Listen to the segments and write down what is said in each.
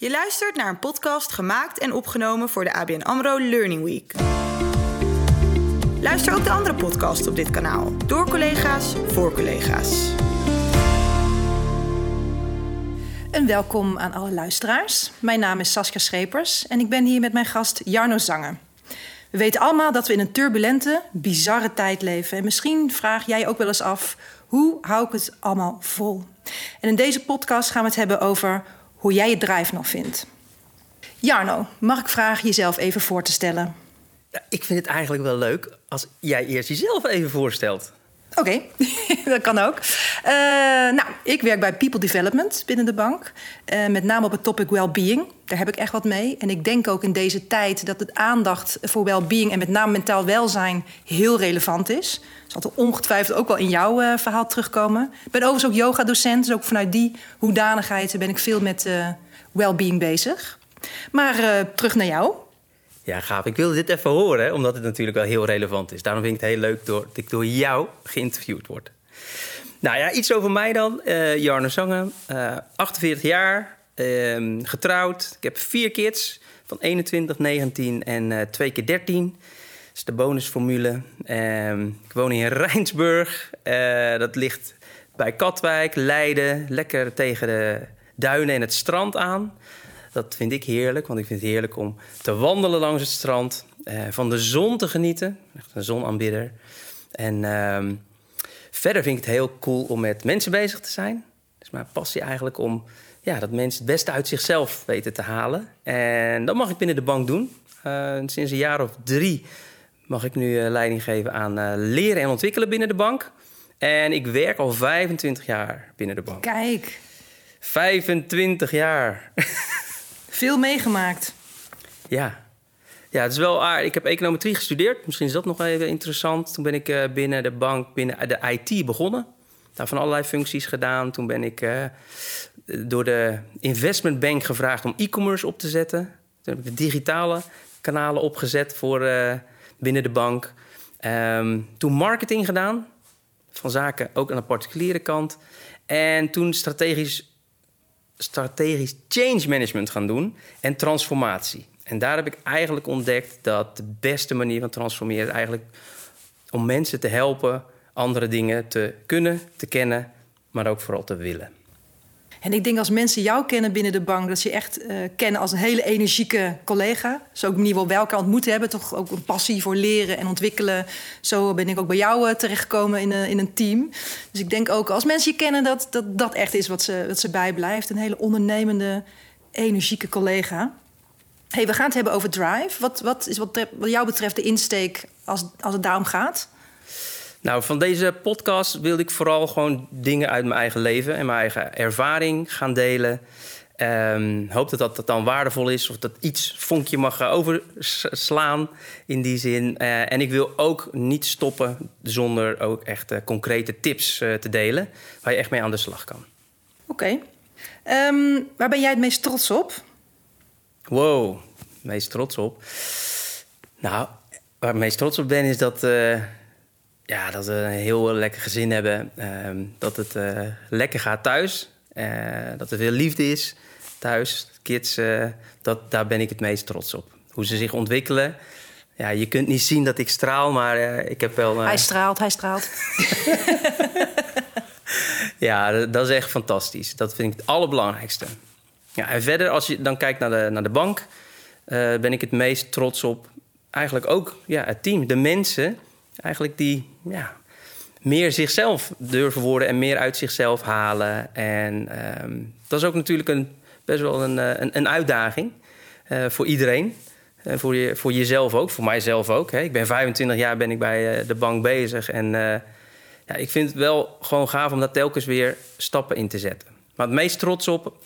Je luistert naar een podcast gemaakt en opgenomen voor de ABN AMRO Learning Week. Luister ook de andere podcasts op dit kanaal. Door collega's, voor collega's. En welkom aan alle luisteraars. Mijn naam is Saskia Schepers en ik ben hier met mijn gast Jarno Zangen. We weten allemaal dat we in een turbulente, bizarre tijd leven. En misschien vraag jij ook wel eens af: hoe hou ik het allemaal vol? En in deze podcast gaan we het hebben over hoe jij je drive nog vindt. Jarno, mag ik vragen jezelf even voor te stellen? Ik vind het eigenlijk wel leuk als jij eerst jezelf even voorstelt. Oké, dat kan ook. Uh, nou, ik werk bij People Development binnen de bank. Uh, met name op het topic well-being. Daar heb ik echt wat mee. En ik denk ook in deze tijd dat het aandacht voor well-being... en met name mentaal welzijn heel relevant is. Dat zal ongetwijfeld ook wel in jouw uh, verhaal terugkomen. Ik ben overigens ook yoga-docent. Dus ook vanuit die hoedanigheid ben ik veel met well-being bezig. Maar terug naar jou. Ja, gaaf. Ik wilde dit even horen, omdat het natuurlijk wel heel relevant is. Daarom vind ik het heel leuk dat ik door jou geïnterviewd word. Nou ja, iets over mij dan. Uh, Jarno Zangen, uh, 48 jaar, uh, getrouwd. Ik heb vier kids van 21, 19 en uh, twee keer 13. Dat is de bonusformule. Ehm, ik woon in Rijnsburg. Eh, dat ligt bij Katwijk, Leiden. Lekker tegen de duinen en het strand aan. Dat vind ik heerlijk, want ik vind het heerlijk om te wandelen langs het strand. Uh, van de zon te genieten. Echt een zonaanbidder. En uh, verder vind ik het heel cool om met mensen bezig te zijn. Dus mijn passie eigenlijk om ja, dat mensen het beste uit zichzelf weten te halen. En dat mag ik binnen de bank doen. Uh, sinds een jaar of drie mag ik nu uh, leiding geven aan leren en ontwikkelen binnen de bank. En ik werk al 25 jaar binnen de bank. Kijk. 25 jaar. Veel meegemaakt. Ja. Ja, het is wel aardig. Ik heb econometrie gestudeerd. Misschien is dat nog even interessant. Toen ben ik uh, binnen de bank, binnen de IT begonnen. Daar van allerlei functies gedaan. Toen ben ik uh, door de investmentbank gevraagd om e-commerce op te zetten. Toen heb ik de digitale kanalen opgezet voor uh, binnen de bank. Um, toen marketing gedaan. Van zaken ook aan de particuliere kant. En toen strategisch strategisch change management gaan doen en transformatie. En daar heb ik eigenlijk ontdekt dat de beste manier van transformeren is eigenlijk om mensen te helpen andere dingen te kunnen, te kennen, maar ook vooral te willen. En ik denk als mensen jou kennen binnen de bank, dat ze je echt uh, kennen als een hele energieke collega. Zo ook ieder geval bij elkaar ontmoet hebben. Toch ook een passie voor leren en ontwikkelen. Zo ben ik ook bij jou uh, terechtgekomen in, uh, in een team. Dus ik denk ook als mensen je kennen, dat dat, dat echt is wat ze, wat ze bijblijft. Een hele ondernemende, energieke collega. Hey, we gaan het hebben over Drive. Wat, wat is wat, wat jou betreft de insteek als, als het daarom gaat? Nou, van deze podcast wilde ik vooral gewoon dingen uit mijn eigen leven en mijn eigen ervaring gaan delen. Um, hoop dat, dat dat dan waardevol is of dat iets vonkje mag overslaan in die zin. Uh, en ik wil ook niet stoppen zonder ook echt uh, concrete tips uh, te delen waar je echt mee aan de slag kan. Oké. Okay. Um, waar ben jij het meest trots op? Wow, het meest trots op? Nou, waar ik het meest trots op ben is dat ja, dat we een heel lekker gezin hebben. Uh, dat het uh, lekker gaat thuis. Uh, dat er veel liefde is thuis. Kids, uh, dat, daar ben ik het meest trots op. Hoe ze zich ontwikkelen. Ja, je kunt niet zien dat ik straal, maar ik heb wel... Hij straalt, hij straalt. ja, dat is echt fantastisch. Dat vind ik het allerbelangrijkste. Ja, en verder, als je dan kijkt naar de, naar de bank... ben ik het meest trots op eigenlijk ook ja, het team. De mensen eigenlijk die ja, meer zichzelf durven worden en meer uit zichzelf halen. En um, dat is ook natuurlijk een, best wel een, eh, een, een uitdaging uh, voor iedereen. En voor, je, voor jezelf ook, voor mijzelf ook. Hè. Ik ben 25 jaar ben ik bij uh, de bank bezig. En ja, ik vind het wel gewoon gaaf om daar telkens weer stappen in te zetten. Maar het meest trots op,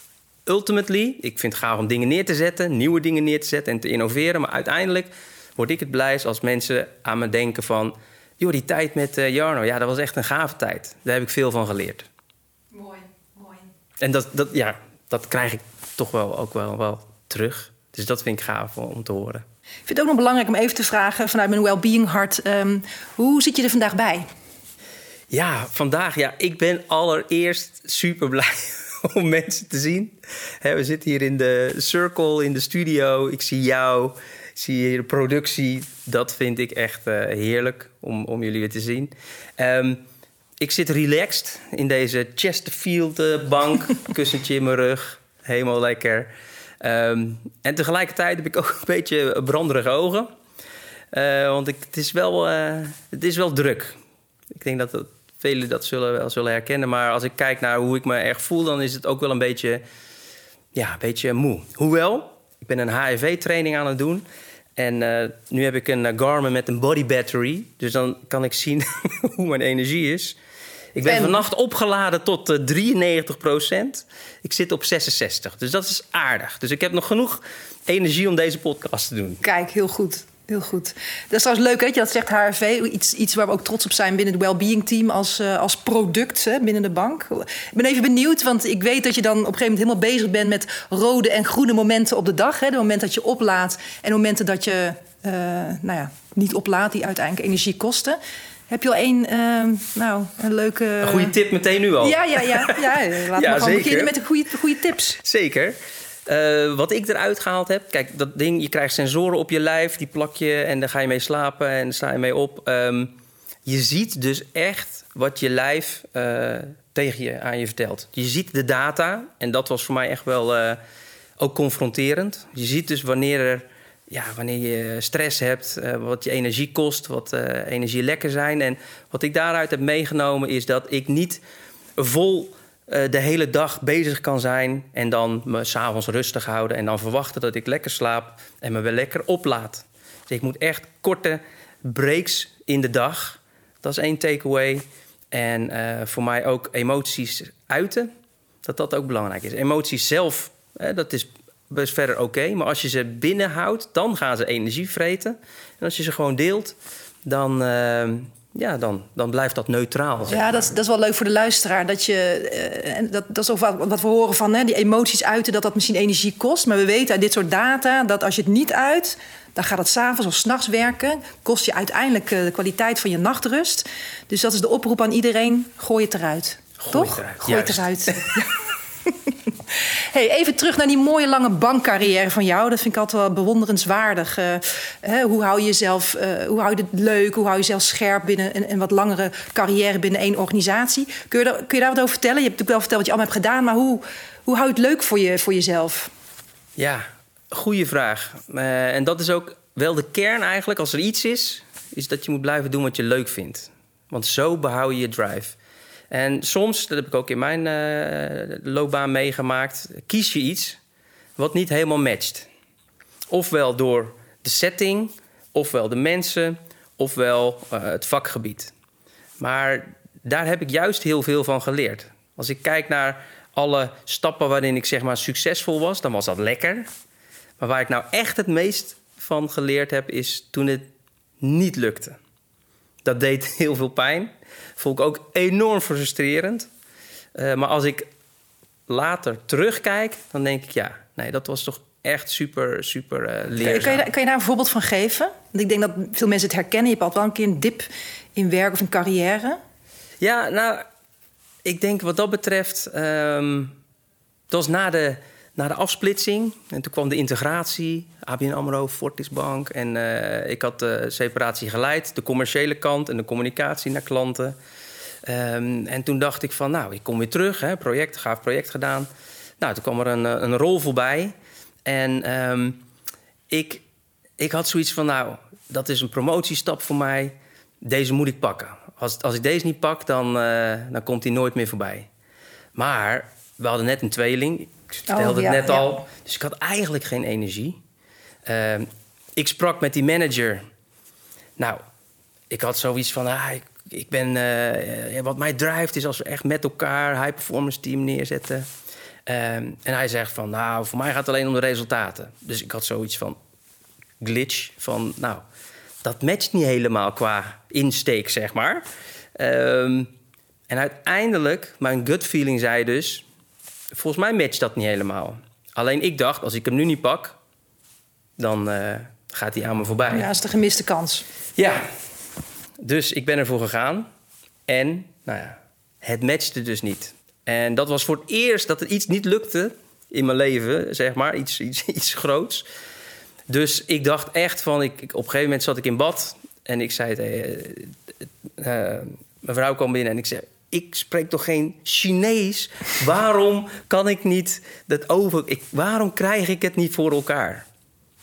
ultimately, ik vind het gaaf om dingen neer te zetten, nieuwe dingen neer te zetten en te innoveren. Maar uiteindelijk word ik het blijst als mensen aan me denken van... joh, die tijd met uh, Jarno, ja, dat was echt een gave tijd. Daar heb ik veel van geleerd. Mooi, mooi. En dat, dat, ja, dat krijg ik toch wel ook wel, wel terug. Dus dat vind ik gaaf om te horen. Ik vind het ook nog belangrijk om even te vragen vanuit mijn well-being hart... Um, hoe zit je er vandaag bij? Ja, vandaag, ja, ik ben allereerst super blij om mensen te zien. Hè, we zitten hier in de circle, in de studio. Ik zie jou, zie hier de productie. Dat vind ik echt eh, heerlijk om, om jullie weer te zien. Ehm, ik zit relaxed in deze Chesterfield-bank. kussentje in mijn rug. Helemaal lekker. Ehm, en tegelijkertijd heb ik ook een beetje branderige ogen. Eh, want ik, het, is wel, eh, het is wel druk. Ik denk dat het, velen dat zullen wel zullen herkennen. Maar als ik kijk naar hoe ik me erg voel, dan is het ook wel een beetje, ja, een beetje moe. Hoewel, ik ben een HIV-training aan het doen. En uh, nu heb ik een Garmin met een body battery. Dus dan kan ik zien hoe mijn energie is. Ik ben en... vannacht opgeladen tot uh, 93 procent. Ik zit op 66. Dus dat is aardig. Dus ik heb nog genoeg energie om deze podcast te doen. Kijk, heel goed. Heel goed. Dat is trouwens leuk hè, dat je dat zegt, HRV. Iets, iets waar we ook trots op zijn binnen het well-being team als, uh, als product hè, binnen de bank. Ik ben even benieuwd, want ik weet dat je dan op een gegeven moment helemaal bezig bent met rode en groene momenten op de dag. Hè, de momenten dat je oplaadt en de momenten dat je uh, nou ja, niet oplaadt, die uiteindelijk energie kosten. Heb je al één, uh, nou, een leuke... Een goede tip meteen nu al. Ja, ja, ja. ja laten ja, we gewoon beginnen met de goede, goede tips. Zeker. Uh, wat ik eruit gehaald heb, kijk, dat ding, je krijgt sensoren op je lijf, die plak je en daar ga je mee slapen en sta je mee op. Um, je ziet dus echt wat je lijf uh, tegen je aan je vertelt. Je ziet de data en dat was voor mij echt wel uh, ook confronterend. Je ziet dus wanneer er ja, wanneer je stress hebt, wat je energie kost, wat energie zijn. En wat ik daaruit heb meegenomen is dat ik niet vol uh, de hele dag bezig kan zijn en dan me s'avonds rustig houden en dan verwachten dat ik lekker slaap en me weer lekker oplaad. Dus ik moet echt korte breaks in de dag. Dat is één takeaway. En voor mij ook emoties uiten, dat dat ook belangrijk is. Emoties zelf, dat is best verder oké. Maar als je ze binnenhoudt, dan gaan ze energie vreten. En als je ze gewoon deelt, dan, uh, ja, dan, dan blijft dat neutraal. Ja, dat, dat is wel leuk voor de luisteraar. Dat, je, uh, dat, dat is ook wat, wat we horen van hè, die emoties uiten, dat dat misschien energie kost. Maar we weten uit dit soort data dat als je het niet uit, dan gaat het s'avonds of s'nachts werken. Kost je uiteindelijk uh, de kwaliteit van je nachtrust. Dus dat is de oproep aan iedereen: gooi het eruit. Gooi Toch? Het eruit. Gooi het eruit. Hey, even terug naar die mooie lange bankcarrière van jou. Dat vind ik altijd wel bewonderenswaardig. Hè, hoe hou je jezelf, uh, hoe hou je het leuk? Hoe hou je jezelf scherp binnen een, wat langere carrière binnen één organisatie? Kun je, daar, kun je daar wat over vertellen? Je hebt natuurlijk wel verteld wat je allemaal hebt gedaan, maar hoe, hoe hou je het leuk voor, je, voor jezelf? Ja, goede vraag. Uh, en dat is ook wel de kern eigenlijk. Als er iets is, is dat je moet blijven doen wat je leuk vindt. Want zo behoud je je drive. En soms, dat heb ik ook in mijn uh, loopbaan meegemaakt, kies je iets wat niet helemaal matcht. Ofwel door de setting, ofwel de mensen, ofwel uh, het vakgebied. Maar daar heb ik juist heel veel van geleerd. Als ik kijk naar alle stappen waarin ik zeg maar succesvol was, dan was dat lekker. Maar waar ik nou echt het meest van geleerd heb, is toen het niet lukte. Dat deed heel veel pijn. Vond ik ook enorm frustrerend. Uh, maar als ik later terugkijk, dan denk ik ja, nee, dat was toch echt super, super uh, leerzaam. Kan je, kan je daar een voorbeeld van geven? Want ik denk dat veel mensen het herkennen. Je hebt wel een keer een dip in werk of in carrière. Ja, nou, ik denk wat dat betreft... Um, dat was na de, na de afsplitsing. En toen kwam de integratie. ABN AMRO, Fortis Bank. En uh, ik had de separatie geleid. De commerciële kant en de communicatie naar klanten. Um, en toen dacht ik van, nou, ik kom weer terug. Hè, project, gaaf project gedaan. Nou, toen kwam er een, een rol voorbij. En um, ik, ik had zoiets van, nou, dat is een promotiestap voor mij. Deze moet ik pakken. Als, als ik deze niet pak, dan, dan komt hij nooit meer voorbij. Maar we hadden net een tweeling. Ik vertelde oh, ja, het net ja. al. Dus ik had eigenlijk geen energie. Uh, ik sprak met die manager. Nou, ik had zoiets van... Ah, ik, ik ben, uh, wat mij drijft is als we echt met elkaar high performance team neerzetten. Um, en hij zegt van, nou, voor mij gaat het alleen om de resultaten. Dus ik had zoiets van glitch van, nou, dat matcht niet helemaal qua insteek, zeg maar. Um, en uiteindelijk, mijn gut feeling zei dus, volgens mij matcht dat niet helemaal. Alleen ik dacht, als ik hem nu niet pak, dan uh, gaat hij aan me voorbij. Ja, dat is de gemiste kans. Ja, dus ik ben ervoor gegaan. En, nou ja, het matchte dus niet. En dat was voor het eerst dat er iets niet lukte in mijn leven, zeg maar. Iets, iets, iets groots. Dus ik dacht echt van... Ik, op een gegeven moment zat ik in bad en ik zei... tegen uh, mijn vrouw kwam binnen en ik zei... Ik spreek toch geen Chinees? Waarom kan ik niet dat over... Waarom krijg ik het niet voor elkaar?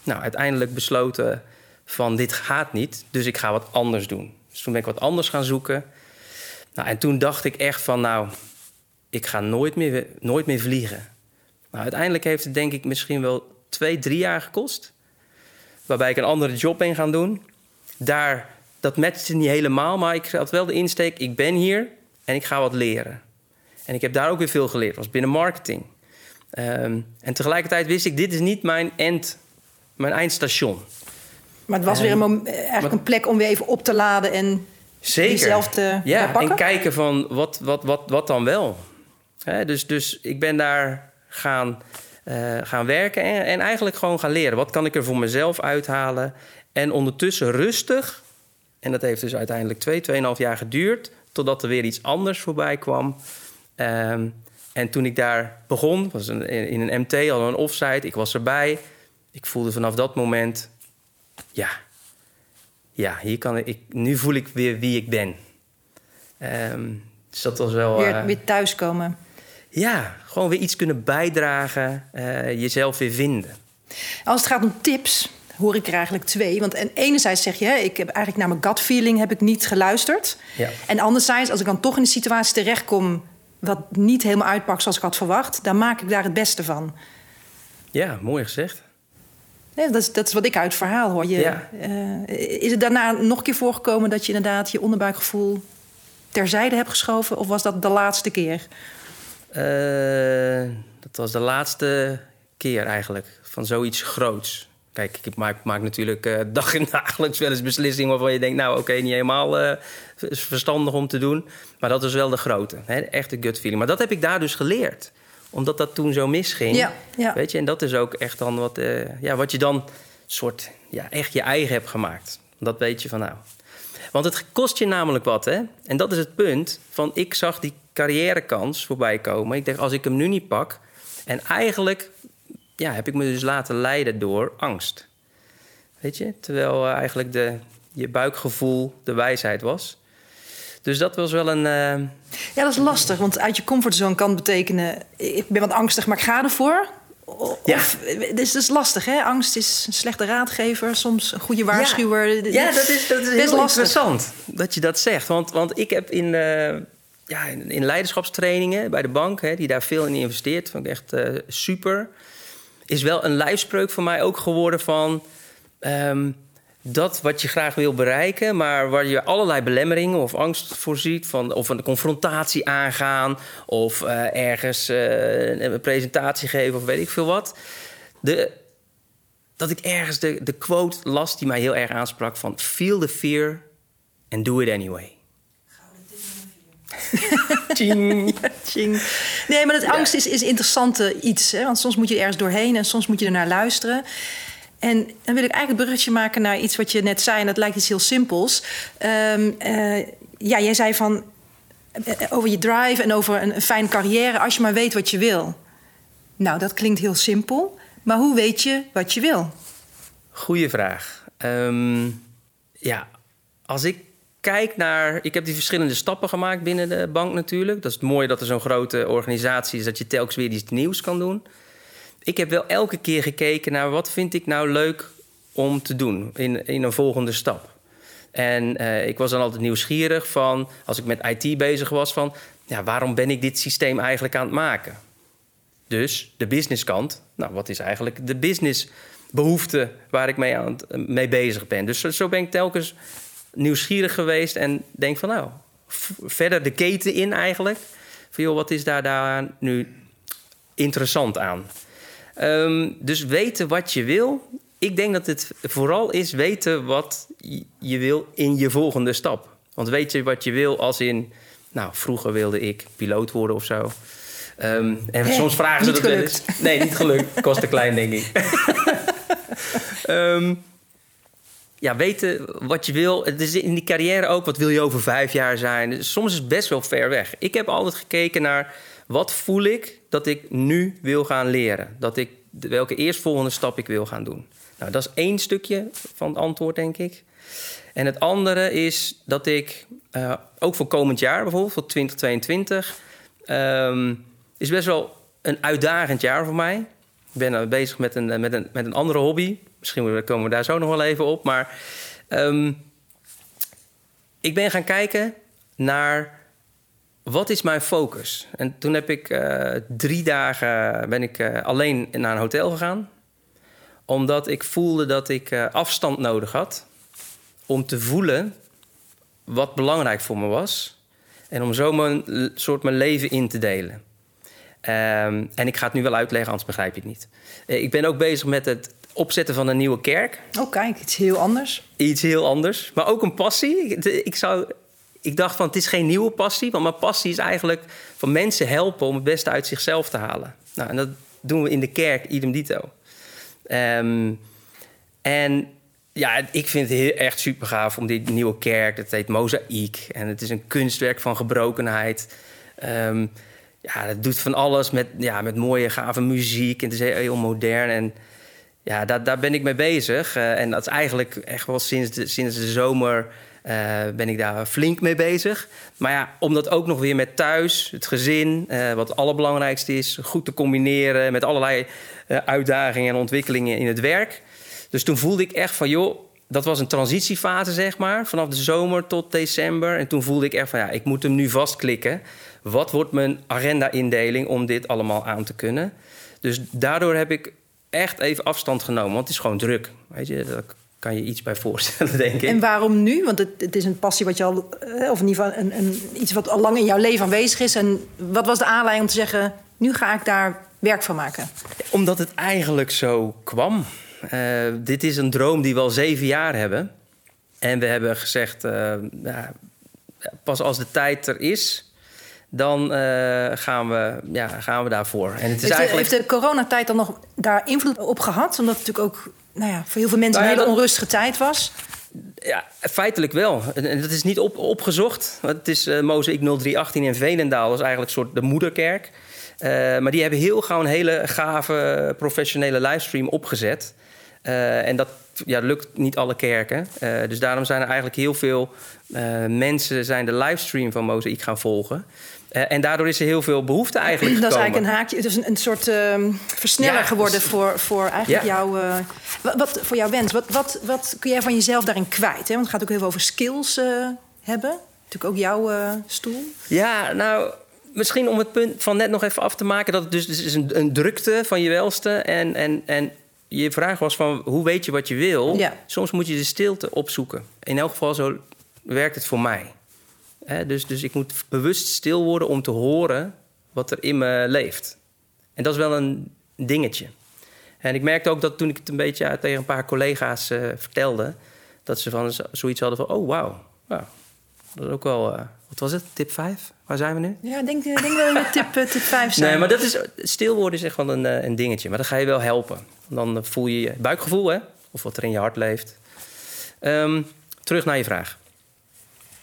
Nou, uiteindelijk besloten van dit gaat niet, dus ik ga wat anders doen. Dus toen ben ik wat anders gaan zoeken. Nou, en toen dacht ik echt van, nou, ik ga nooit meer, nooit meer vliegen. Nou, uiteindelijk heeft het denk ik misschien wel twee, drie jaar gekost. Waarbij ik een andere job ben gaan doen. Daar, dat matchte niet helemaal, maar ik had wel de insteek... ik ben hier en ik ga wat leren. En ik heb daar ook weer veel geleerd. was binnen marketing. Ehm, en tegelijkertijd wist ik, dit is niet mijn, end, mijn eindstation. Maar het was weer een, eigenlijk een plek om weer even op te laden en Zeker. jezelf te ja, en kijken van wat, wat, wat, wat dan wel. dus, dus ik ben daar gaan, uh, gaan werken en, en eigenlijk gewoon gaan leren. Wat kan ik er voor mezelf uithalen? En ondertussen rustig, en dat heeft dus uiteindelijk twee, tweeënhalf jaar geduurd... totdat er weer iets anders voorbij kwam. Um, en toen ik daar begon, was een, in een MT, al een offsite, ik was erbij. Ik voelde vanaf dat moment ja, ja hier kan ik, nu voel ik weer wie ik ben. Um, dus dat was wel... Weer, uh, weer thuiskomen. Ja, gewoon weer iets kunnen bijdragen, uh, jezelf weer vinden. Als het gaat om tips, hoor ik er eigenlijk twee. Want en enerzijds zeg je, hè, ik heb eigenlijk naar mijn gut feeling heb ik niet geluisterd. Ja. En anderzijds, als ik dan toch in een situatie terechtkom... wat niet helemaal uitpakt zoals ik had verwacht... dan maak ik daar het beste van. Ja, mooi gezegd. Ja, dat, is, dat is wat ik uit het verhaal hoor. Je, ja. uh, is het daarna nog een keer voorgekomen dat je inderdaad je onderbuikgevoel terzijde hebt geschoven? Of was dat de laatste keer? Uh, dat was de laatste keer eigenlijk. Van zoiets groots. Kijk, ik maak, maak natuurlijk uh, dag en dagelijks wel eens beslissingen waarvan je denkt, nou oké, okay, niet helemaal uh, verstandig om te doen. Maar dat is wel de grote, hè, echte gut feeling. Maar dat heb ik daar dus geleerd omdat dat toen zo misging. Ja, ja. Weet je, en dat is ook echt dan wat, uh, ja, wat je dan soort ja, echt je eigen hebt gemaakt. Dat weet je van nou. Want het kost je namelijk wat, hè? En dat is het punt van ik zag die carrièrekans voorbij komen. Ik dacht, als ik hem nu niet pak. En eigenlijk ja, heb ik me dus laten leiden door angst. Weet je? Terwijl uh, eigenlijk de, je buikgevoel de wijsheid was. Dus dat was wel een. Uh... Ja, dat is lastig, want uit je comfortzone kan betekenen: ik ben wat angstig, maar ik ga ervoor. Of, ja. dus dat is lastig, hè? Angst is een slechte raadgever, soms een goede waarschuwer. Ja, ja dat is, dat is heel interessant dat je dat zegt. Want, want ik heb in, uh, ja, in leiderschapstrainingen bij de bank, hè, die daar veel in investeert, vond ik echt uh, super. Is wel een lijfspreuk voor mij ook geworden van. Um, dat wat je graag wil bereiken, maar waar je allerlei belemmeringen of angst voor ziet, van, of een confrontatie aangaan, of uh, ergens uh, een presentatie geven, of weet ik veel wat. De, dat ik ergens de, de quote las die mij heel erg aansprak: van feel the fear and do it anyway. Ching. ching. Nee, maar dat angst is, is interessante iets. Hè? Want soms moet je ergens doorheen en soms moet je er naar luisteren. En dan wil ik eigenlijk een bruggetje maken naar iets wat je net zei. En dat lijkt iets heel simpels. Um, uh, ja, jij zei van uh, over je drive en over een, een fijne carrière. Als je maar weet wat je wil. Nou, dat klinkt heel simpel. Maar hoe weet je wat je wil? Goeie vraag. Um, ja, als ik kijk naar. Ik heb die verschillende stappen gemaakt binnen de bank natuurlijk. Dat is het mooie dat er zo'n grote organisatie is dat je telkens weer iets nieuws kan doen ik heb wel elke keer gekeken naar wat vind ik nou leuk om te doen in, in een volgende stap. En uh, ik was dan altijd nieuwsgierig van, als ik met IT bezig was, van ja, waarom ben ik dit systeem eigenlijk aan het maken? Dus de businesskant, nou, wat is eigenlijk de businessbehoefte waar ik mee, aan het, mee bezig ben? Dus zo ben ik telkens nieuwsgierig geweest en denk van, nou, verder de keten in eigenlijk. Van joh, wat is daar, daar nu interessant aan? Um, dus weten wat je wil. Ik denk dat het vooral is weten wat je wil in je volgende stap. Want weet je wat je wil als in... Nou, vroeger wilde ik piloot worden of zo. Um, en soms vragen ze dat wel eens. Nee, niet gelukt. Kost te klein, denk ik. um, ja, weten wat je wil. Het is in die carrière ook, wat wil je over vijf jaar zijn? Soms is het best wel ver weg. Ik heb altijd gekeken naar wat voel ik dat ik nu wil gaan leren? Dat ik, welke eerstvolgende stap ik wil gaan doen? Nou, dat is één stukje van het antwoord, denk ik. En het andere is dat ik, uh, ook voor komend jaar bijvoorbeeld, voor 2022, um, is best wel een uitdagend jaar voor mij. Ben uh, bezig met een, met, een, met een andere hobby. Misschien komen we daar zo nog wel even op. Maar um, ik ben gaan kijken naar wat is mijn focus. En toen heb ik uh, drie dagen ben ik, alleen naar een hotel gegaan. Omdat ik voelde dat ik afstand nodig had om te voelen wat belangrijk voor me was. En om zo mijn soort mijn leven in te delen. Um, en ik ga het nu wel uitleggen, anders begrijp je het niet. ik ben ook bezig met het opzetten van een nieuwe kerk. Oh, kijk, iets heel anders. Iets heel anders. Maar ook een passie. Ik, zou, ik dacht van, het is geen nieuwe passie. Want mijn passie is eigenlijk van mensen helpen om het beste uit zichzelf te halen. Nou, en dat doen we in de kerk, idem dito. Um, en ja, ik vind het heel, echt super gaaf om die nieuwe kerk. Het heet Mozaïek. En het is een kunstwerk van gebrokenheid. Um, ja, het doet van alles met, ja, met mooie, gave muziek. En het is heel, modern. En ja, daar, daar ben ik mee bezig. Uh, en dat is eigenlijk echt wel sinds de, sinds de zomer uh, ben ik daar flink mee bezig. Maar ja, om dat ook nog weer met thuis, het gezin, uh, wat het allerbelangrijkste is, goed te combineren met allerlei uitdagingen en ontwikkelingen in het werk. Dus toen voelde ik echt van, joh, dat was een transitiefase, zeg maar, vanaf de zomer tot december. En toen voelde ik echt van, ja, ik moet hem nu vastklikken. Wat wordt mijn agenda-indeling om dit allemaal aan te kunnen? Dus daardoor heb ik echt even afstand genomen, want het is gewoon druk. Weet je, daar kan je iets bij voorstellen, denk ik. En waarom nu? Want het, het is een passie wat je al, eh, of in ieder geval een, een, iets wat al lang in jouw leven aanwezig is. En wat was de aanleiding om te zeggen: nu ga ik daar werk van maken? Omdat het eigenlijk zo kwam. Uh, dit is een droom die we al zeven jaar hebben. En we hebben gezegd: uh, ja, pas als de tijd er is, dan uh, gaan, we, ja, gaan we daarvoor. En het is heeft, eigenlijk... heeft de coronatijd dan nog daar invloed op gehad? Omdat het natuurlijk ook nou ja, voor heel veel mensen nou ja, een hele onrustige tijd was. Ja, feitelijk wel. En dat is niet op, opgezocht. Het is uh, Mozaïek 0318 in Veenendaal. Dat is eigenlijk een soort de moederkerk. Uh, maar die hebben heel gauw een hele gave professionele livestream opgezet. Uh, en dat ja, lukt niet alle kerken. Uh, dus daarom zijn er eigenlijk heel veel uh, mensen zijn de livestream van Mozaïek gaan volgen. En daardoor is er heel veel behoefte eigenlijk Dat gekomen. is eigenlijk een haakje, het is een, een soort uh, versneller ja, geworden dus, voor, voor eigenlijk ja. jouw, wat, wat, voor jouw wens. Wat, wat, wat kun jij van jezelf daarin kwijt? Hè? Want het gaat ook heel veel over skills hebben. Natuurlijk ook jouw stoel. Ja, nou, misschien om het punt van net nog even af te maken... dat het dus, dus is een, een drukte van je welste en... en, en je vraag was van hoe weet je wat je wil? Ja. Soms moet je de stilte opzoeken. In elk geval zo werkt het voor mij. He, dus, dus ik moet bewust stil worden om te horen wat er in me leeft. En dat is wel een dingetje. En ik merkte ook dat toen ik het een beetje tegen een paar collega's uh, vertelde, dat ze van zoiets hadden van: oh wauw, dat is ook wel. Uh, wat was het? Tip 5? Waar zijn we nu? Ja, ik denk, denk dat we met tip, uh, tip 5 zijn. Nee, maar dat is, stil worden is echt wel een, een dingetje. Maar dat ga je wel helpen. Dan voel je je buikgevoel, hè? Of wat er in je hart leeft. Um, terug naar je vraag.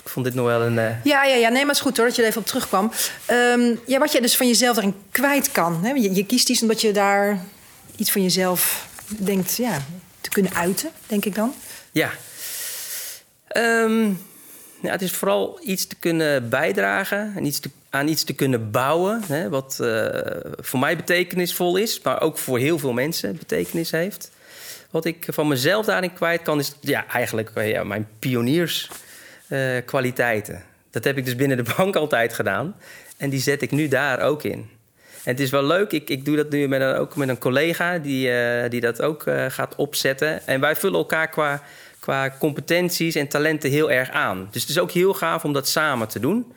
Ik vond dit nog wel een. Ja, ja, ja, nee, maar het is goed hoor dat je er even op terugkwam. Um, ja, wat je dus van jezelf erin kwijt kan. Hè? Je, je, kiest iets omdat je daar iets van jezelf denkt ja, te kunnen uiten, denk ik dan. Ja. Um, ja, het is vooral iets te kunnen bijdragen en iets aan iets te kunnen bouwen. Hè, wat uh, voor mij betekenisvol is, maar ook voor heel veel mensen betekenis heeft. Wat ik van mezelf daarin kwijt kan, is ja, eigenlijk ja, mijn pionierskwaliteiten. Uh, dat heb ik dus binnen de bank altijd gedaan. En die zet ik nu daar ook in. En het is wel leuk, ik, ik doe dat nu met een, ook met een collega die, die dat ook gaat opzetten. En wij vullen elkaar qua qua competenties en talenten heel erg aan. Dus het is ook heel gaaf om dat samen te doen.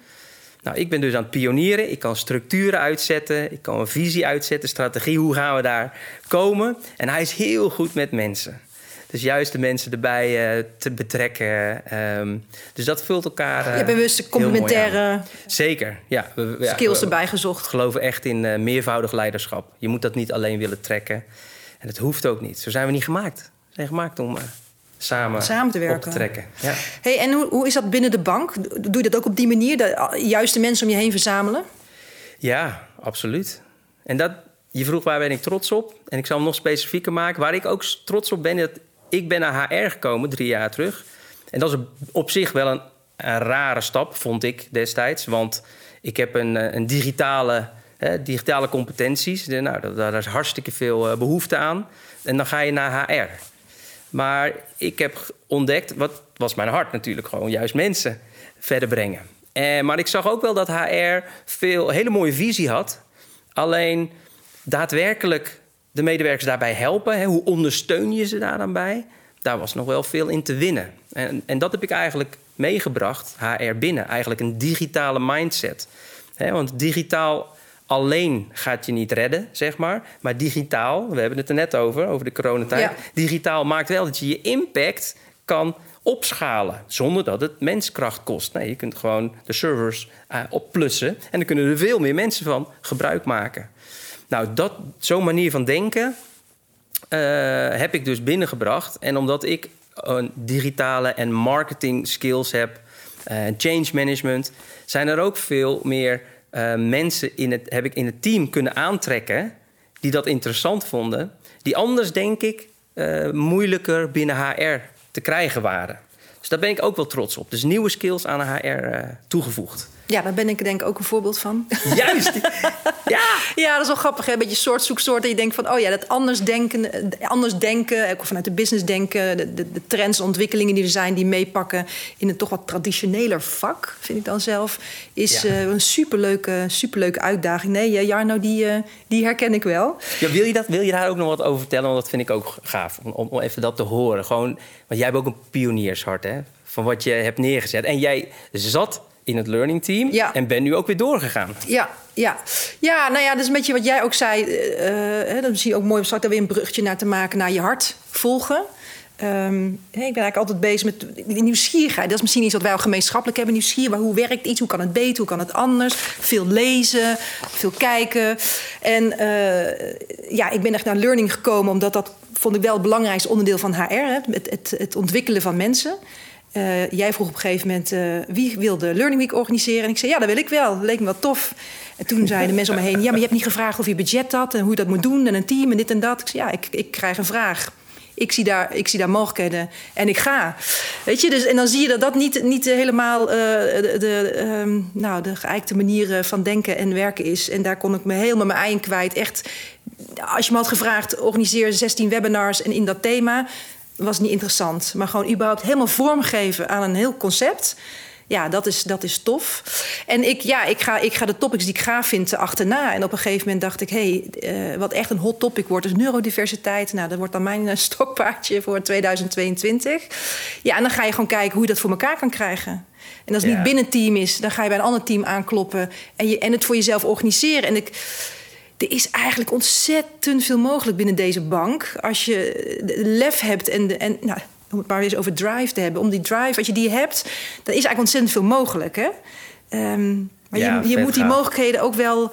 Nou, ik ben dus aan het pionieren. Ik kan structuren uitzetten. Ik kan een visie uitzetten, strategie. Hoe gaan we daar komen? En hij is heel goed met mensen. Dus juist de mensen erbij uh, te betrekken. Um, dus dat vult elkaar. Uh, Je hebt bewust complementaire. Zeker, ja. We, skills we, erbij gezocht. Geloven echt in uh, meervoudig leiderschap. Je moet dat niet alleen willen trekken. En het hoeft ook niet. Zo zijn we niet gemaakt. We zijn gemaakt om samen, samen te werken. op te trekken. Ja. Hey, en hoe, hoe is dat binnen de bank? Doe je dat ook op die manier? De juiste mensen om je heen verzamelen? Ja, absoluut. En dat, je vroeg waar ben ik trots op? En ik zal hem nog specifieker maken. Waar ik ook trots op ben, dat ik ben naar HR gekomen drie jaar terug. En dat is op zich wel een, een rare stap, vond ik destijds. Want ik heb een, eh, een digitale, hè, digitale competenties. Nou, daar, is hartstikke veel eh, behoefte aan. En dan ga je naar HR. Maar ik heb ontdekt, wat was mijn hart natuurlijk, gewoon juist mensen verder brengen. Eh, maar ik zag ook wel dat HR veel hele mooie visie had. Alleen daadwerkelijk de medewerkers daarbij helpen. Hè, hoe ondersteun je ze daar dan bij? Daar was nog wel veel in te winnen. En, en dat heb ik eigenlijk meegebracht, HR binnen. Eigenlijk een digitale mindset. Want digitaal alleen gaat je niet redden, zeg maar. Maar digitaal, we hebben het er net over, over de coronatijd. Digitaal maakt wel dat je je impact kan opschalen zonder dat het menskracht kost. Nee, je kunt gewoon de servers uh, opplussen en dan kunnen er veel meer mensen van gebruik maken. Nou, dat, zo'n manier van denken uh, heb ik dus binnengebracht. En omdat ik een digitale en marketing skills heb, uh, change management, zijn er ook veel meer uh, mensen in het, heb ik in het team kunnen aantrekken die dat interessant vonden, die anders denk ik moeilijker binnen HR te krijgen waren. Dus daar ben ik ook wel trots op. Dus nieuwe skills aan HR toegevoegd. Ja, daar ben ik denk ik ook een voorbeeld van. Juist! ja. ja, dat is wel grappig. Hè? Een beetje soort zoek soort. Dat je denkt van, oh ja, dat anders denken, anders denken ook vanuit de business denken, de, de, de, trends, ontwikkelingen die er zijn, die meepakken in een toch wat traditioneler vak, vind ik dan zelf, is uh, een superleuke, superleuke uitdaging. Nee, Jarno, die, uh, die herken ik wel. Ja, wil, je dat, wil je daar ook nog wat over vertellen? Want dat vind ik ook gaaf, om, om even dat te horen. Gewoon, want jij hebt ook een pioniershart, hè? Van wat je hebt neergezet. En jij zat in het learning team. Ja. En ben nu ook weer doorgegaan. Ja, ja. ja, nou ja, dat is een beetje wat jij ook zei. Uh, dat is misschien ook mooi om straks daar weer een bruggetje naar te maken naar je hart volgen. Um, ik ben eigenlijk altijd bezig met nieuwsgierigheid. Dat is misschien iets wat wij al gemeenschappelijk hebben. Nieuwsgierigheid. Hoe werkt iets? Hoe kan het beter? Hoe kan het anders? Veel lezen, veel kijken. En uh, ja, ik ben echt naar learning gekomen... omdat dat vond ik wel het belangrijkste onderdeel van HR. Hè? Het, het, het ontwikkelen van mensen. Uh, jij vroeg op een gegeven moment uh, wie wil de Learning Week organiseren. En ik zei ja, dat wil ik wel. Leek me wel tof. En toen zeiden mensen om me heen: ja, maar je hebt niet gevraagd of je budget had en hoe je dat moet doen en een team en dit en dat. Ik zei ja, ik, ik krijg een vraag. Ik zie, daar, ik zie daar mogelijkheden en ik ga. Weet je, dus, en dan zie je dat dat niet, niet helemaal uh, de, de, um, nou, de geëikte manier van denken en werken is. En daar kon ik me helemaal mijn ei kwijt. Echt, als je me had gevraagd, organiseer 16 webinars en in dat thema was niet interessant. Maar gewoon überhaupt helemaal vormgeven aan een heel concept. Ja, dat is, dat is tof. En ik, ja, ik, ga, ik ga de topics die ik gaaf vind achterna. En op een gegeven moment dacht ik... hé, hey, uh, wat echt een hot topic wordt, is neurodiversiteit. Nou, dat wordt dan mijn uh, stokpaardje voor 2022. Ja, en dan ga je gewoon kijken hoe je dat voor elkaar kan krijgen. En als het niet binnen team is, dan ga je bij een ander team aankloppen... en, je, en het voor jezelf organiseren. En ik er is eigenlijk ontzettend veel mogelijk binnen deze bank. Als je lef hebt en, en nou, om het maar eens over drive te hebben. Om die drive, als je die hebt, dan is eigenlijk ontzettend veel mogelijk. Hè? Um, maar ja, je, je moet die mogelijkheden ook wel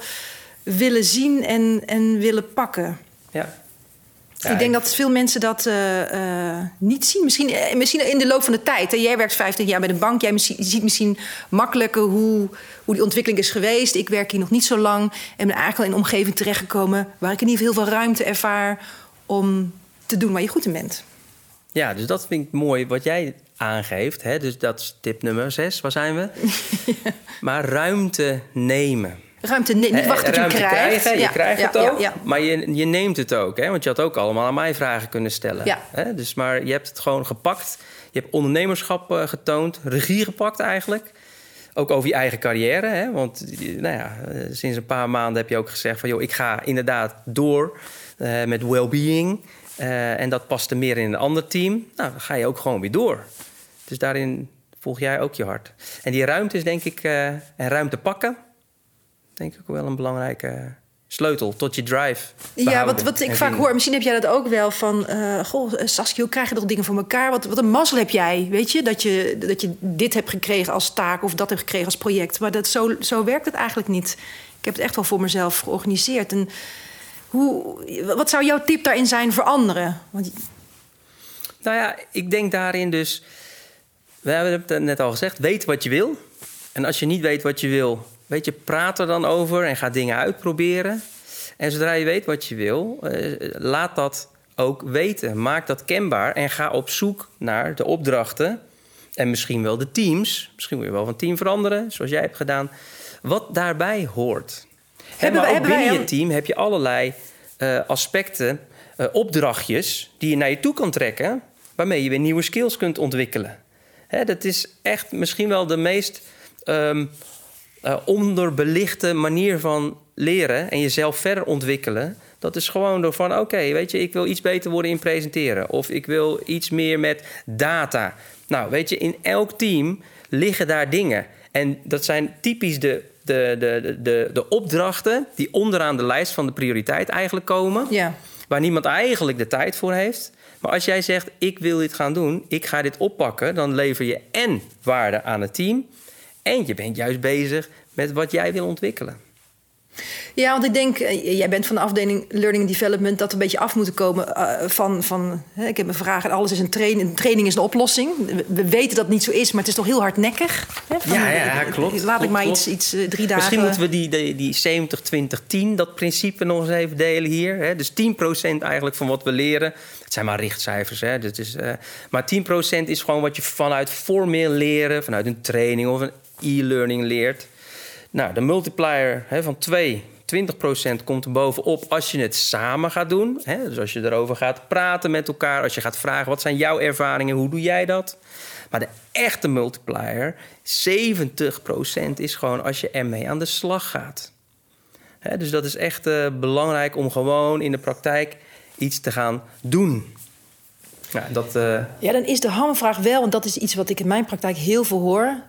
willen zien en, en willen pakken. Ja. Ja, ik denk dat veel mensen dat uh, uh, niet zien. Misschien, uh, misschien in de loop van de tijd. Hè. Jij werkt 15 jaar bij de bank. Jij misschien, ziet misschien makkelijker hoe, hoe die ontwikkeling is geweest. Ik werk hier nog niet zo lang. En ben eigenlijk al in een omgeving terechtgekomen... waar ik in ieder geval heel veel ruimte ervaar... om te doen waar je goed in bent. Ja, dus dat vind ik mooi wat jij aangeeft. Hè? Dus dat is tip nummer 6. Waar zijn we? ja. Maar ruimte nemen. Ruimte niet eh, wachten tot je krijgt. Krijgen, je krijgt het ook, maar je, je neemt het ook. Hè? Want je had ook allemaal aan mij vragen kunnen stellen. Hè? Dus, maar je hebt het gewoon gepakt. Je hebt ondernemerschap uh, getoond, regie gepakt eigenlijk. Ook over je eigen carrière. Hè? Want nou ja, sinds een paar maanden heb je ook gezegd van... joh, ik ga inderdaad door uh, met well-being. en dat paste meer in een ander team. Nou, dan ga je ook gewoon weer door. Dus daarin volg jij ook je hart. En die ruimte is denk ik... en ruimte pakken denk ik ook wel een belangrijke sleutel tot je drive. Ja, wat, wat ik vaak hoor, misschien heb jij dat ook wel van... Uh, goh, Saskia, hoe krijg je toch dingen voor elkaar? Wat, wat een mazzel heb jij, weet je? Dat, je? dat je dit hebt gekregen als taak of dat hebt gekregen als project. Maar dat, zo, zo werkt het eigenlijk niet. Ik heb het echt wel voor mezelf georganiseerd. En hoe, wat zou jouw tip daarin zijn voor anderen? Want... Nou ja, ik denk daarin dus... We hebben het net al gezegd, weet wat je wil. En als je niet weet wat je wil weet je, praat er dan over en ga dingen uitproberen. En zodra je weet wat je wil, eh, laat dat ook weten. Maak dat kenbaar en ga op zoek naar de opdrachten. En misschien wel de teams. Misschien wil je wel van team veranderen, zoals jij hebt gedaan. Wat daarbij hoort. Hebben maar ook binnen je team heb je allerlei eh, aspecten, eh, opdrachtjes... die je naar je toe kan trekken... waarmee je weer nieuwe skills kunt ontwikkelen. Hè, dat is echt misschien wel de meest ehm, eh, onderbelichte manier van leren... en jezelf verder ontwikkelen. Dat is gewoon door van, oké, weet je... ik wil iets beter worden in presenteren... of ik wil iets meer met data. Nou, weet je, in elk team liggen daar dingen... En dat zijn typisch de, de, de, de, de opdrachten die onderaan de lijst van de prioriteit eigenlijk komen. Ja. Waar niemand eigenlijk de tijd voor heeft. Maar als jij zegt, ik wil dit gaan doen, ik ga dit oppakken... dan lever je en waarde aan het team... en je bent juist bezig met wat jij wil ontwikkelen. Ja, want ik denk, eh, jij bent van de afdeling Learning and Development, dat we een beetje af moeten komen eh, van, van hè, ik heb een vraag en alles is een training. Training is een oplossing. We, we weten dat het niet zo is, maar het is toch heel hardnekkig. Hè, van, Ja, ja, klopt, Laat ik klopt, maar iets, iets eh, drie dagen... Misschien moeten we die, die, die 70-20-10, dat principe nog eens even delen hier. Hè? Dus 10% eigenlijk van wat we leren. Het zijn maar richtcijfers. Hè? Dat is, maar 10% is gewoon wat je vanuit formeel leren, vanuit een training of een e-learning leert. Nou, de multiplier hè, van 2, 20% komt er bovenop als je het samen gaat doen. Hè? Dus als je erover gaat praten met elkaar, als je gaat vragen wat zijn jouw ervaringen, hoe doe jij dat? Maar de echte multiplier, 70% is gewoon als je ermee aan de slag gaat. Hè, dus dat is echt eh, belangrijk om gewoon in de praktijk iets te gaan doen. Ja, dat, eh, Ja, dan is de hamvraag wel, en dat is iets wat ik in mijn praktijk heel veel hoor.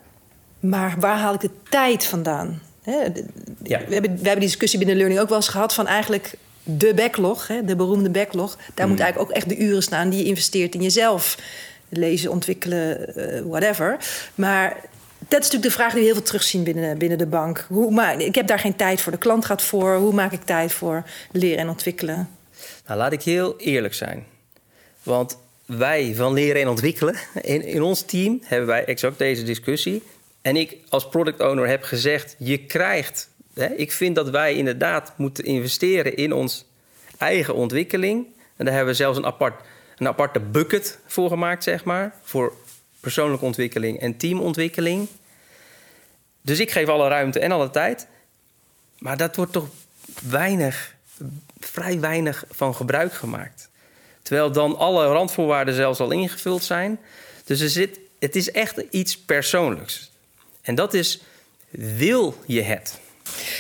Maar waar haal ik de tijd vandaan? Hè, de- Ja. we, hebben, we hebben die discussie binnen Learning ook wel eens gehad van eigenlijk de backlog, hè, de beroemde backlog. Daar moet eigenlijk ook echt de uren staan die je investeert in jezelf. Lezen, ontwikkelen, eh, whatever. Maar dat is natuurlijk de vraag die we heel veel terugzien binnen, binnen de bank. Hoe, maar ik heb daar geen tijd voor. De klant gaat voor. Hoe maak ik tijd voor leren en ontwikkelen? Nou, laat ik heel eerlijk zijn. Want wij van leren en ontwikkelen, in, in ons team hebben wij exact deze discussie. En ik als product owner heb gezegd, je krijgt... Hè, ik vind dat wij inderdaad moeten investeren in ons eigen ontwikkeling. En daar hebben we zelfs een, apart, een aparte bucket voor gemaakt, zeg maar. Voor persoonlijke ontwikkeling en teamontwikkeling. Dus ik geef alle ruimte en alle tijd. Maar dat wordt toch weinig, vrij weinig van gebruik gemaakt. Terwijl dan alle randvoorwaarden zelfs al ingevuld zijn. Dus er zit, het is echt iets persoonlijks. En dat is, wil je het?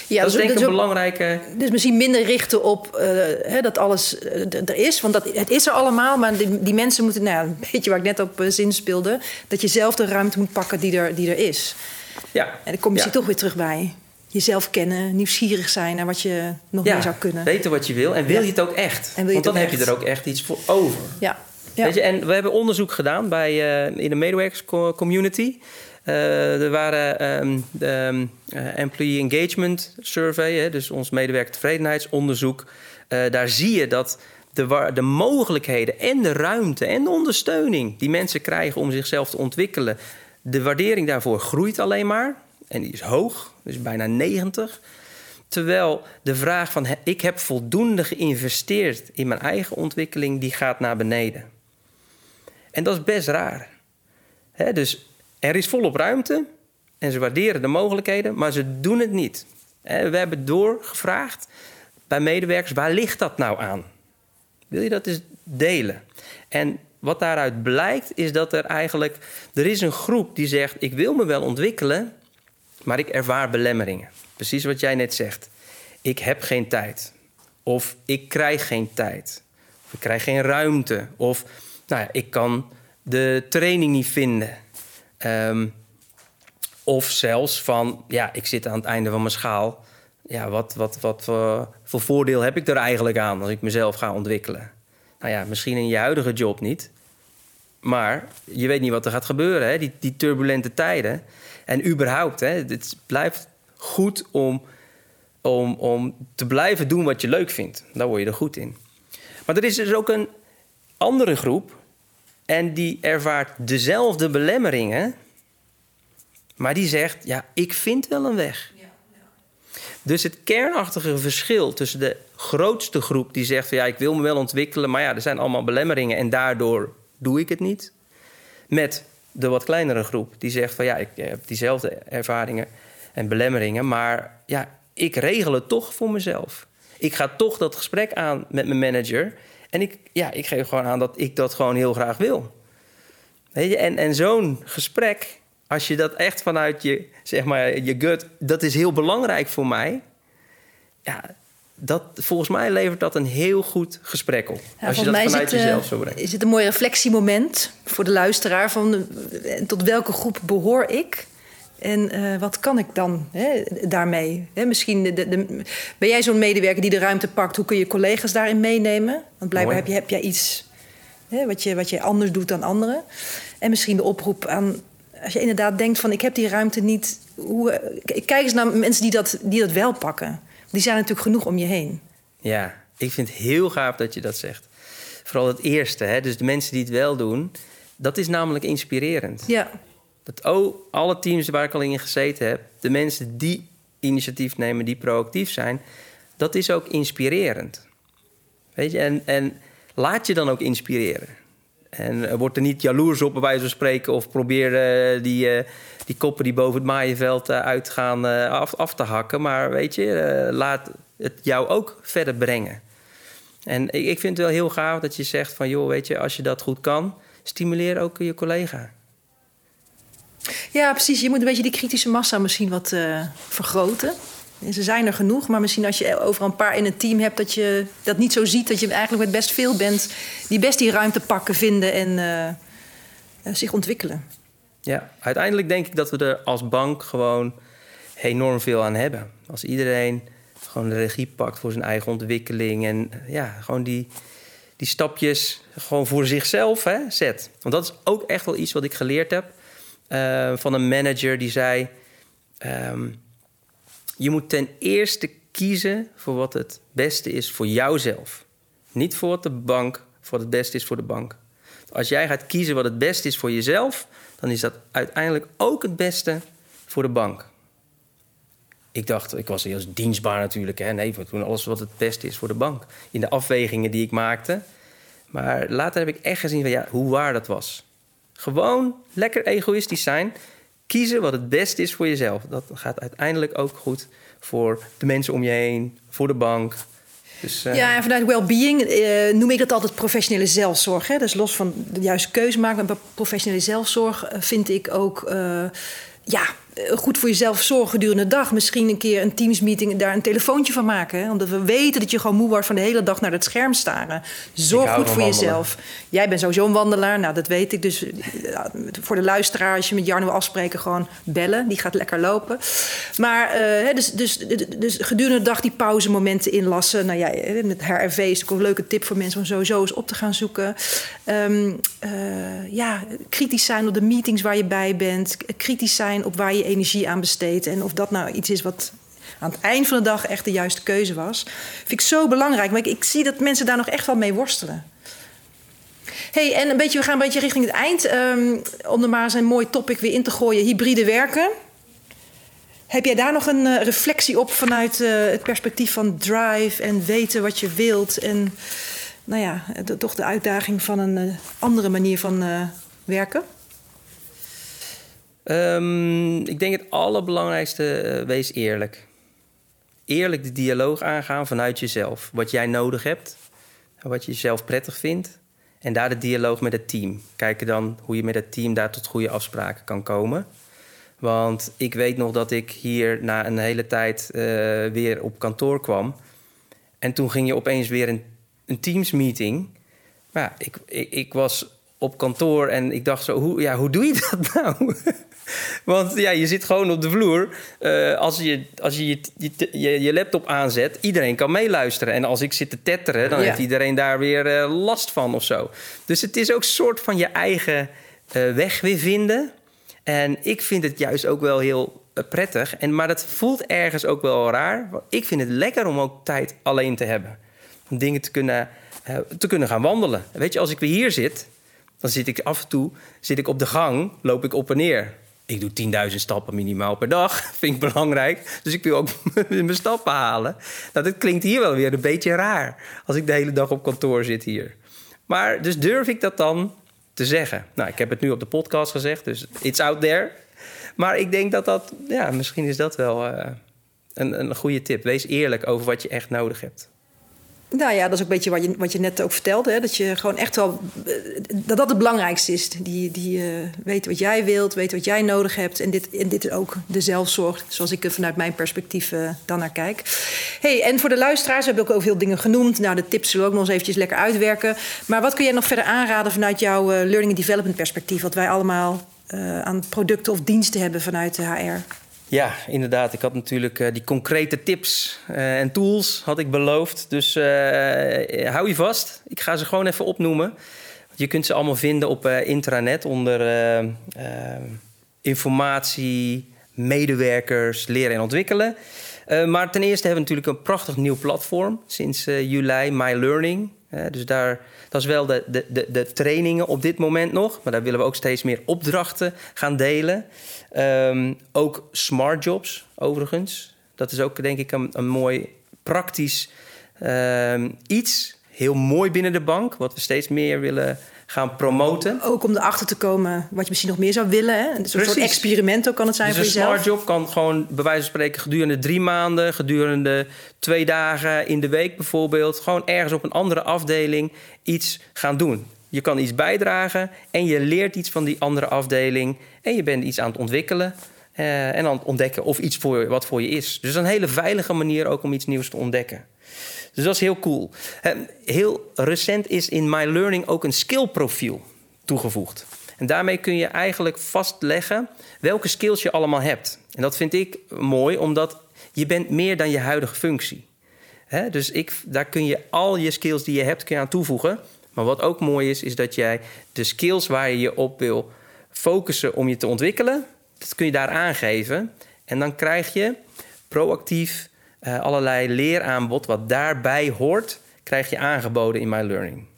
Ja, dat is denk ik dus een belangrijke... Dus misschien minder richten op eh, hè, dat alles eh, er is. Want dat, het is er allemaal, maar die, die mensen moeten... Nou, een beetje waar ik net op eh, zin speelde... dat je zelf de ruimte moet pakken die er, die er is. Ja, En dan kom je ja. toch weer terug bij. Jezelf kennen, nieuwsgierig zijn naar wat je nog Ja, meer zou kunnen. weten wat je wil en wil je het ook echt. En wil je Want dan heb je er ook echt iets voor over. Ja. ja. Weet je, en we hebben onderzoek gedaan bij, in de medewerkerscommunity. Eh er waren ehm, ehm, eh, Employee Engagement Survey, hè, dus ons medewerker tevredenheidsonderzoek. Eh, daar zie je dat de, de mogelijkheden en de ruimte en de ondersteuning die mensen krijgen om zichzelf te ontwikkelen, de waardering daarvoor groeit alleen maar. En die is hoog, dus bijna 90. Terwijl de vraag van ik heb voldoende geïnvesteerd in mijn eigen ontwikkeling, die gaat naar beneden. En dat is best raar. Dus er is volop ruimte en ze waarderen de mogelijkheden, maar ze doen het niet. We hebben doorgevraagd bij medewerkers, waar ligt dat nou aan? Wil je dat eens delen? En wat daaruit blijkt, is dat er eigenlijk... Er is een groep die zegt, ik wil me wel ontwikkelen... maar ik ervaar belemmeringen. Precies wat jij net zegt. Ik heb geen tijd. Of ik krijg geen tijd. Of ik krijg geen ruimte. Of nou ja, ik kan de training niet vinden. Ehm, of zelfs van, ja, ik zit aan het einde van mijn schaal. Ja, wat, wat, wat voor, voor voordeel heb ik er eigenlijk aan als ik mezelf ga ontwikkelen? Nou ja, misschien in je huidige job niet. Maar je weet niet wat er gaat gebeuren, hè? Die, die turbulente tijden. En überhaupt, hè, het blijft goed om, om, om te blijven doen wat je leuk vindt. Daar word je er goed in. Maar er is dus ook een andere groep. En die ervaart dezelfde belemmeringen. Maar die zegt, ja, ik vind wel een weg. Dus het kernachtige verschil tussen de grootste groep die zegt van ja, ik wil me wel ontwikkelen, maar ja, er zijn allemaal belemmeringen en daardoor doe ik het niet. Met de wat kleinere groep die zegt van ja, ik heb diezelfde ervaringen en belemmeringen, maar ja, ik regel het toch voor mezelf. Ik ga toch dat gesprek aan met mijn manager en ik, ja, ik geef gewoon aan dat ik dat gewoon heel graag wil. Weet je? En, en zo'n gesprek, als je dat echt vanuit je, zeg maar, je gut, dat is heel belangrijk voor mij. Ja, dat, volgens mij levert dat een heel goed gesprek op. als je dat vanuit jezelf zo brengt. Is het een mooi reflectiemoment voor de luisteraar van tot welke groep behoor ik? En uh, wat kan ik dan hè, daarmee? Hè, misschien de, de, ben jij zo'n medewerker die de ruimte pakt? Hoe kun je collega's daarin meenemen? Want blijkbaar heb, je, heb jij iets hè, wat, je, wat je anders doet dan anderen. En misschien de oproep aan, als je inderdaad denkt van ik heb die ruimte niet. Hoe, kijk eens naar mensen die dat, die dat wel pakken. Die zijn natuurlijk genoeg om je heen. Ja, ik vind het heel gaaf dat je dat zegt. Vooral het eerste, hè? dus de mensen die het wel doen, dat is namelijk inspirerend. Ja. Dat alle teams waar ik al in gezeten heb, de mensen die initiatief nemen, die proactief zijn, dat is ook inspirerend. Weet je, en, en laat je dan ook inspireren. En word er niet jaloers op, bij wijze spreken, of probeer uh, die, uh, die koppen die boven het maaienveld uh, uitgaan af, af te hakken. Maar weet je, laat het jou ook verder brengen. En ik, ik vind het wel heel gaaf dat je zegt van, joh, weet je, als je dat goed kan, stimuleer ook je collega. Ja, precies. Je moet een beetje die kritische massa misschien wat uh, vergroten. Ze zijn er genoeg, maar misschien als je over een paar in een team hebt... dat je dat niet zo ziet, dat je eigenlijk met best veel bent... die best die ruimte pakken, vinden en uh, zich ontwikkelen. Ja, uiteindelijk denk ik dat we er als bank gewoon enorm veel aan hebben. Als iedereen gewoon de regie pakt voor zijn eigen ontwikkeling... en ja, gewoon die, die stapjes gewoon voor zichzelf hè, zet. Want dat is ook echt wel iets wat ik geleerd heb uh, van een manager die zei: um, Je moet ten eerste kiezen voor wat het beste is voor jouzelf. Niet voor wat de bank, voor wat het beste is voor de bank. Als jij gaat kiezen wat het beste is voor jezelf, dan is dat uiteindelijk ook het beste voor de bank. Ik dacht, ik was heel dienstbaar natuurlijk. Hè? Nee, we doen alles wat het beste is voor de bank. In de afwegingen die ik maakte. Maar later heb ik echt gezien van, ja, hoe waar dat was. Gewoon lekker egoïstisch zijn. Kiezen wat het beste is voor jezelf. Dat gaat uiteindelijk ook goed voor de mensen om je heen, voor de bank. Dus, uh... Ja, en vanuit well-being uh, noem ik dat altijd professionele zelfzorg. Hè? Dus los van de juiste keuze maken, professionele zelfzorg uh, vind ik ook ja, eh, goed voor jezelf zorgen gedurende de dag. Misschien een keer een teamsmeeting daar een telefoontje van maken. Hè? Omdat we weten dat je gewoon moe wordt van de hele dag naar het scherm staren. Zorg goed voor jezelf. Jij bent sowieso een wandelaar, nou dat weet ik. Dus eh, voor de luisteraar, als je met Jarno afspreken, gewoon bellen. Die gaat lekker lopen. Maar uh, dus, dus, dus gedurende de dag die pauzemomenten inlassen. Nou ja, met HRV is ook een leuke tip voor mensen om sowieso eens op te gaan zoeken. Um, uh, ja, kritisch zijn op de meetings waar je bij bent. Kritisch zijn op waar je energie aan besteedt. En of dat nou iets is wat aan het eind van de dag echt de juiste keuze was. Vind ik zo belangrijk. Maar ik, zie dat mensen daar nog echt wel mee worstelen. hey, en een beetje, we gaan een beetje richting het eind. Um, om er maar eens een mooi topic weer in te gooien. Hybride werken. Heb jij daar nog een uh, reflectie op vanuit uh, het perspectief van drive en weten wat je wilt? En nou ja, toch de uitdaging van een uh, andere manier van werken? Um, ik denk het allerbelangrijkste, uh, wees eerlijk. Eerlijk de dialoog aangaan vanuit jezelf. Wat jij nodig hebt, wat je zelf prettig vindt. En daar de dialoog met het team. Kijken dan hoe je met het team daar tot goede afspraken kan komen. Want ik weet nog dat ik hier na een hele tijd uh, weer op kantoor kwam. En toen ging je opeens weer een, een Teams-meeting. Maar ja, ik, ik, ik was op kantoor en ik dacht zo, hoe, ja, hoe doe je dat nou? Want ja, je zit gewoon op de vloer. Uh, als je als je, je, je, je, laptop aanzet, iedereen kan meeluisteren. En als ik zit te tetteren, dan ja. heeft iedereen daar weer uh, last van of zo. Dus het is ook een soort van je eigen uh, weg weer vinden. En ik vind het juist ook wel heel prettig. En, maar dat voelt ergens ook wel raar. Want ik vind het lekker om ook tijd alleen te hebben. Om dingen te kunnen, te kunnen gaan wandelen. Weet je, als ik weer hier zit, dan zit ik af en toe zit ik op de gang, loop ik op en neer. ik doe 10.000 stappen minimaal per dag. Vind ik belangrijk. Dus ik wil ook mijn stappen halen. Nou, dat klinkt hier wel weer een beetje raar. Als ik de hele dag op kantoor zit hier. Maar dus durf ik dat dan te zeggen? Nou, ik heb het nu op de podcast gezegd, dus it's out there. Maar ik denk dat dat, ja, misschien is dat wel uh, een, een goede tip. Wees eerlijk over wat je echt nodig hebt. Nou ja, dat is ook een beetje wat je, wat je net ook vertelde. Hè? Dat je gewoon echt wel. Eh, dat dat het belangrijkste is. Die, die uh, weet wat jij wilt, weet wat jij nodig hebt. En dit, en dit is ook de zelfzorg, zoals ik er vanuit mijn perspectief uh, dan naar kijk. Hey, en voor de luisteraars heb ik ook veel dingen genoemd. Nou, de tips zullen we ook nog eens eventjes lekker uitwerken. Maar wat kun jij nog verder aanraden vanuit jouw learning and development perspectief? Wat wij allemaal aan producten of diensten hebben vanuit de HR? Ja, inderdaad. Ik had natuurlijk uh, die concrete tips uh, en tools had ik beloofd. Dus uh, hou je vast. Ik ga ze gewoon even opnoemen. Je kunt ze allemaal vinden op intranet onder informatie, medewerkers, leren en ontwikkelen. maar ten eerste hebben we natuurlijk een prachtig nieuw platform sinds juli, My Learning. Dus daar, dat is wel de, de, de, de trainingen op dit moment nog. Maar daar willen we ook steeds meer opdrachten gaan delen. Um, ook smart jobs, overigens. Dat is ook denk ik een, een mooi praktisch um, iets. Heel mooi binnen de bank, wat we steeds meer willen gaan promoten. Ook om erachter te komen wat je misschien nog meer zou willen. Hè? Een soort experiment ook kan het zijn dus voor jezelf. Een smart job kan gewoon bij wijze van spreken gedurende drie maanden... gedurende twee dagen in de week bijvoorbeeld... gewoon ergens op een andere afdeling iets gaan doen. Je kan iets bijdragen en je leert iets van die andere afdeling. En je bent iets aan het ontwikkelen uh, en aan het ontdekken of iets voor, wat voor je is. Dus een hele veilige manier ook om iets nieuws te ontdekken. Dus dat is heel cool. Uh, heel recent is in My Learning ook een skillprofiel toegevoegd. En daarmee kun je eigenlijk vastleggen welke skills je allemaal hebt. En dat vind ik mooi, omdat je bent meer dan je huidige functie. He, dus ik, daar kun je al je skills die je hebt kun je aan toevoegen. Maar wat ook mooi is, is dat jij de skills waar je je op wil focussen om je te ontwikkelen, dat kun je daar aangeven. En dan krijg je proactief uh, allerlei leeraanbod wat daarbij hoort, krijg je aangeboden in My Learning.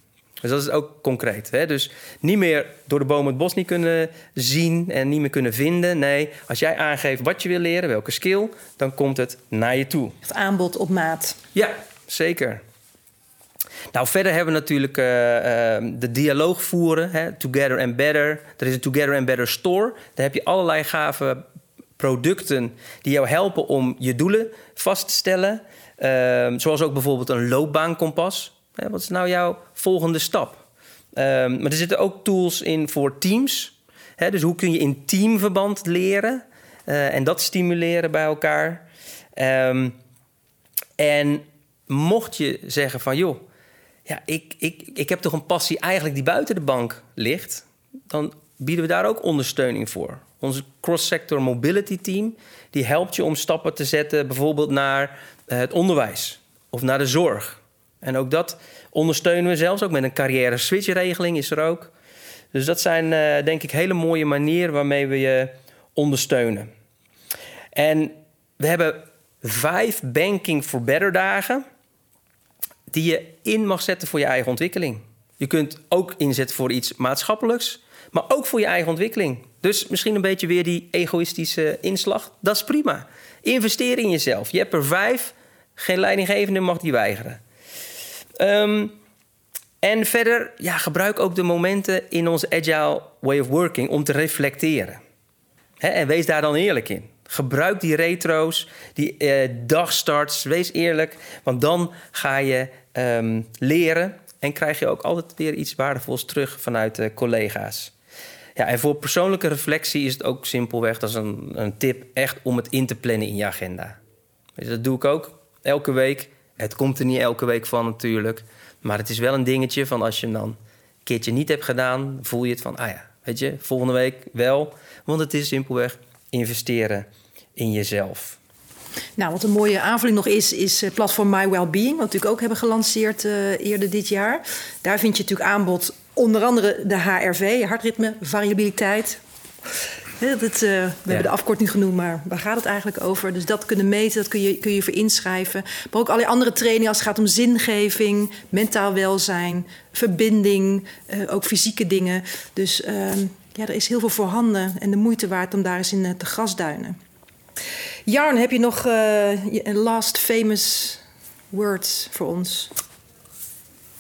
Dus dat is ook concreet. Hè? Dus niet meer door de boom het bos niet kunnen zien en niet meer kunnen vinden. Nee, als jij aangeeft wat je wil leren, welke skill, dan komt het naar je toe. Het aanbod op maat. Ja, zeker. Nou, verder hebben we natuurlijk uh, uh, de dialoog voeren, hè, Together and Better. Er is een Together and Better Store. Daar heb je allerlei gave producten die jou helpen om je doelen vast te stellen. Uh, zoals ook bijvoorbeeld een loopbaankompas. Wat is nou jouw volgende stap? Ehm, maar er zitten ook tools in voor teams. Dus hoe kun je in teamverband leren uh, en dat stimuleren bij elkaar? Um, en mocht je zeggen van joh ja, ik, ik, ik heb toch een passie eigenlijk die buiten de bank ligt. Dan bieden we daar ook ondersteuning voor. Onze cross-sector mobility team die helpt je om stappen te zetten, bijvoorbeeld naar eh, het onderwijs of naar de zorg. En ook dat ondersteunen we zelfs ook met een carrière switch-regeling is er ook. Dus dat zijn uh, denk ik hele mooie manieren waarmee we je ondersteunen. En we hebben vijf Banking for Better dagen die je in mag zetten voor je eigen ontwikkeling. Je kunt ook inzetten voor iets maatschappelijks, maar ook voor je eigen ontwikkeling. Dus misschien een beetje weer die egoïstische inslag. Dat is prima. Investeer in jezelf. Je hebt er vijf. Geen leidinggevende mag die weigeren. Um, en verder, ja, gebruik ook de momenten in onze agile way of working om te reflecteren. en wees daar dan eerlijk in. Gebruik die retro's, die eh, dagstarts. Wees eerlijk, want dan ga je um, leren en krijg je ook altijd weer iets waardevols terug vanuit de collega's. Ja, en voor persoonlijke reflectie is het ook simpelweg, dat is een, een tip, echt om het in te plannen in je agenda. Dat doe ik ook elke week. Het komt er niet elke week van natuurlijk. Maar het is wel een dingetje van als je hem dan een keertje niet hebt gedaan, voel je het van, ah ja, weet je, volgende week wel. Want het is simpelweg investeren in jezelf. Nou, wat een mooie aanvulling nog is, is het platform My Wellbeing, wat we natuurlijk ook hebben gelanceerd uh, eerder dit jaar. Daar vind je natuurlijk aanbod onder andere de HRV, hartritme, variabiliteit. dit, we hebben de afkorting genoemd, maar waar gaat het eigenlijk over? Dus dat kunnen meten, dat kun je, kun je voor inschrijven. Maar ook allerlei andere trainingen als het gaat om zingeving, mentaal welzijn, verbinding, ook fysieke dingen. Dus ehm, ja, er is heel veel voorhanden en de moeite waard om daar eens in te grasduinen. Jarn, heb je nog een last famous words voor ons?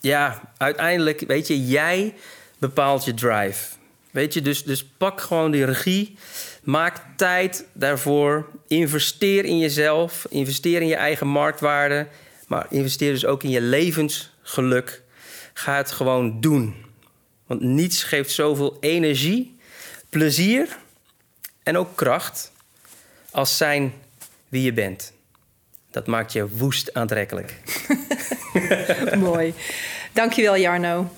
Ja, uiteindelijk, weet je, jij bepaalt je drive. Weet je, dus, dus pak gewoon die regie. Maak tijd daarvoor. Investeer in jezelf. Investeer in je eigen marktwaarde. Maar investeer dus ook in je levensgeluk. Ga het gewoon doen. Want niets geeft zoveel energie, plezier en ook kracht als zijn wie je bent. Dat maakt je woest aantrekkelijk. Mooi. Dankjewel, Jarno.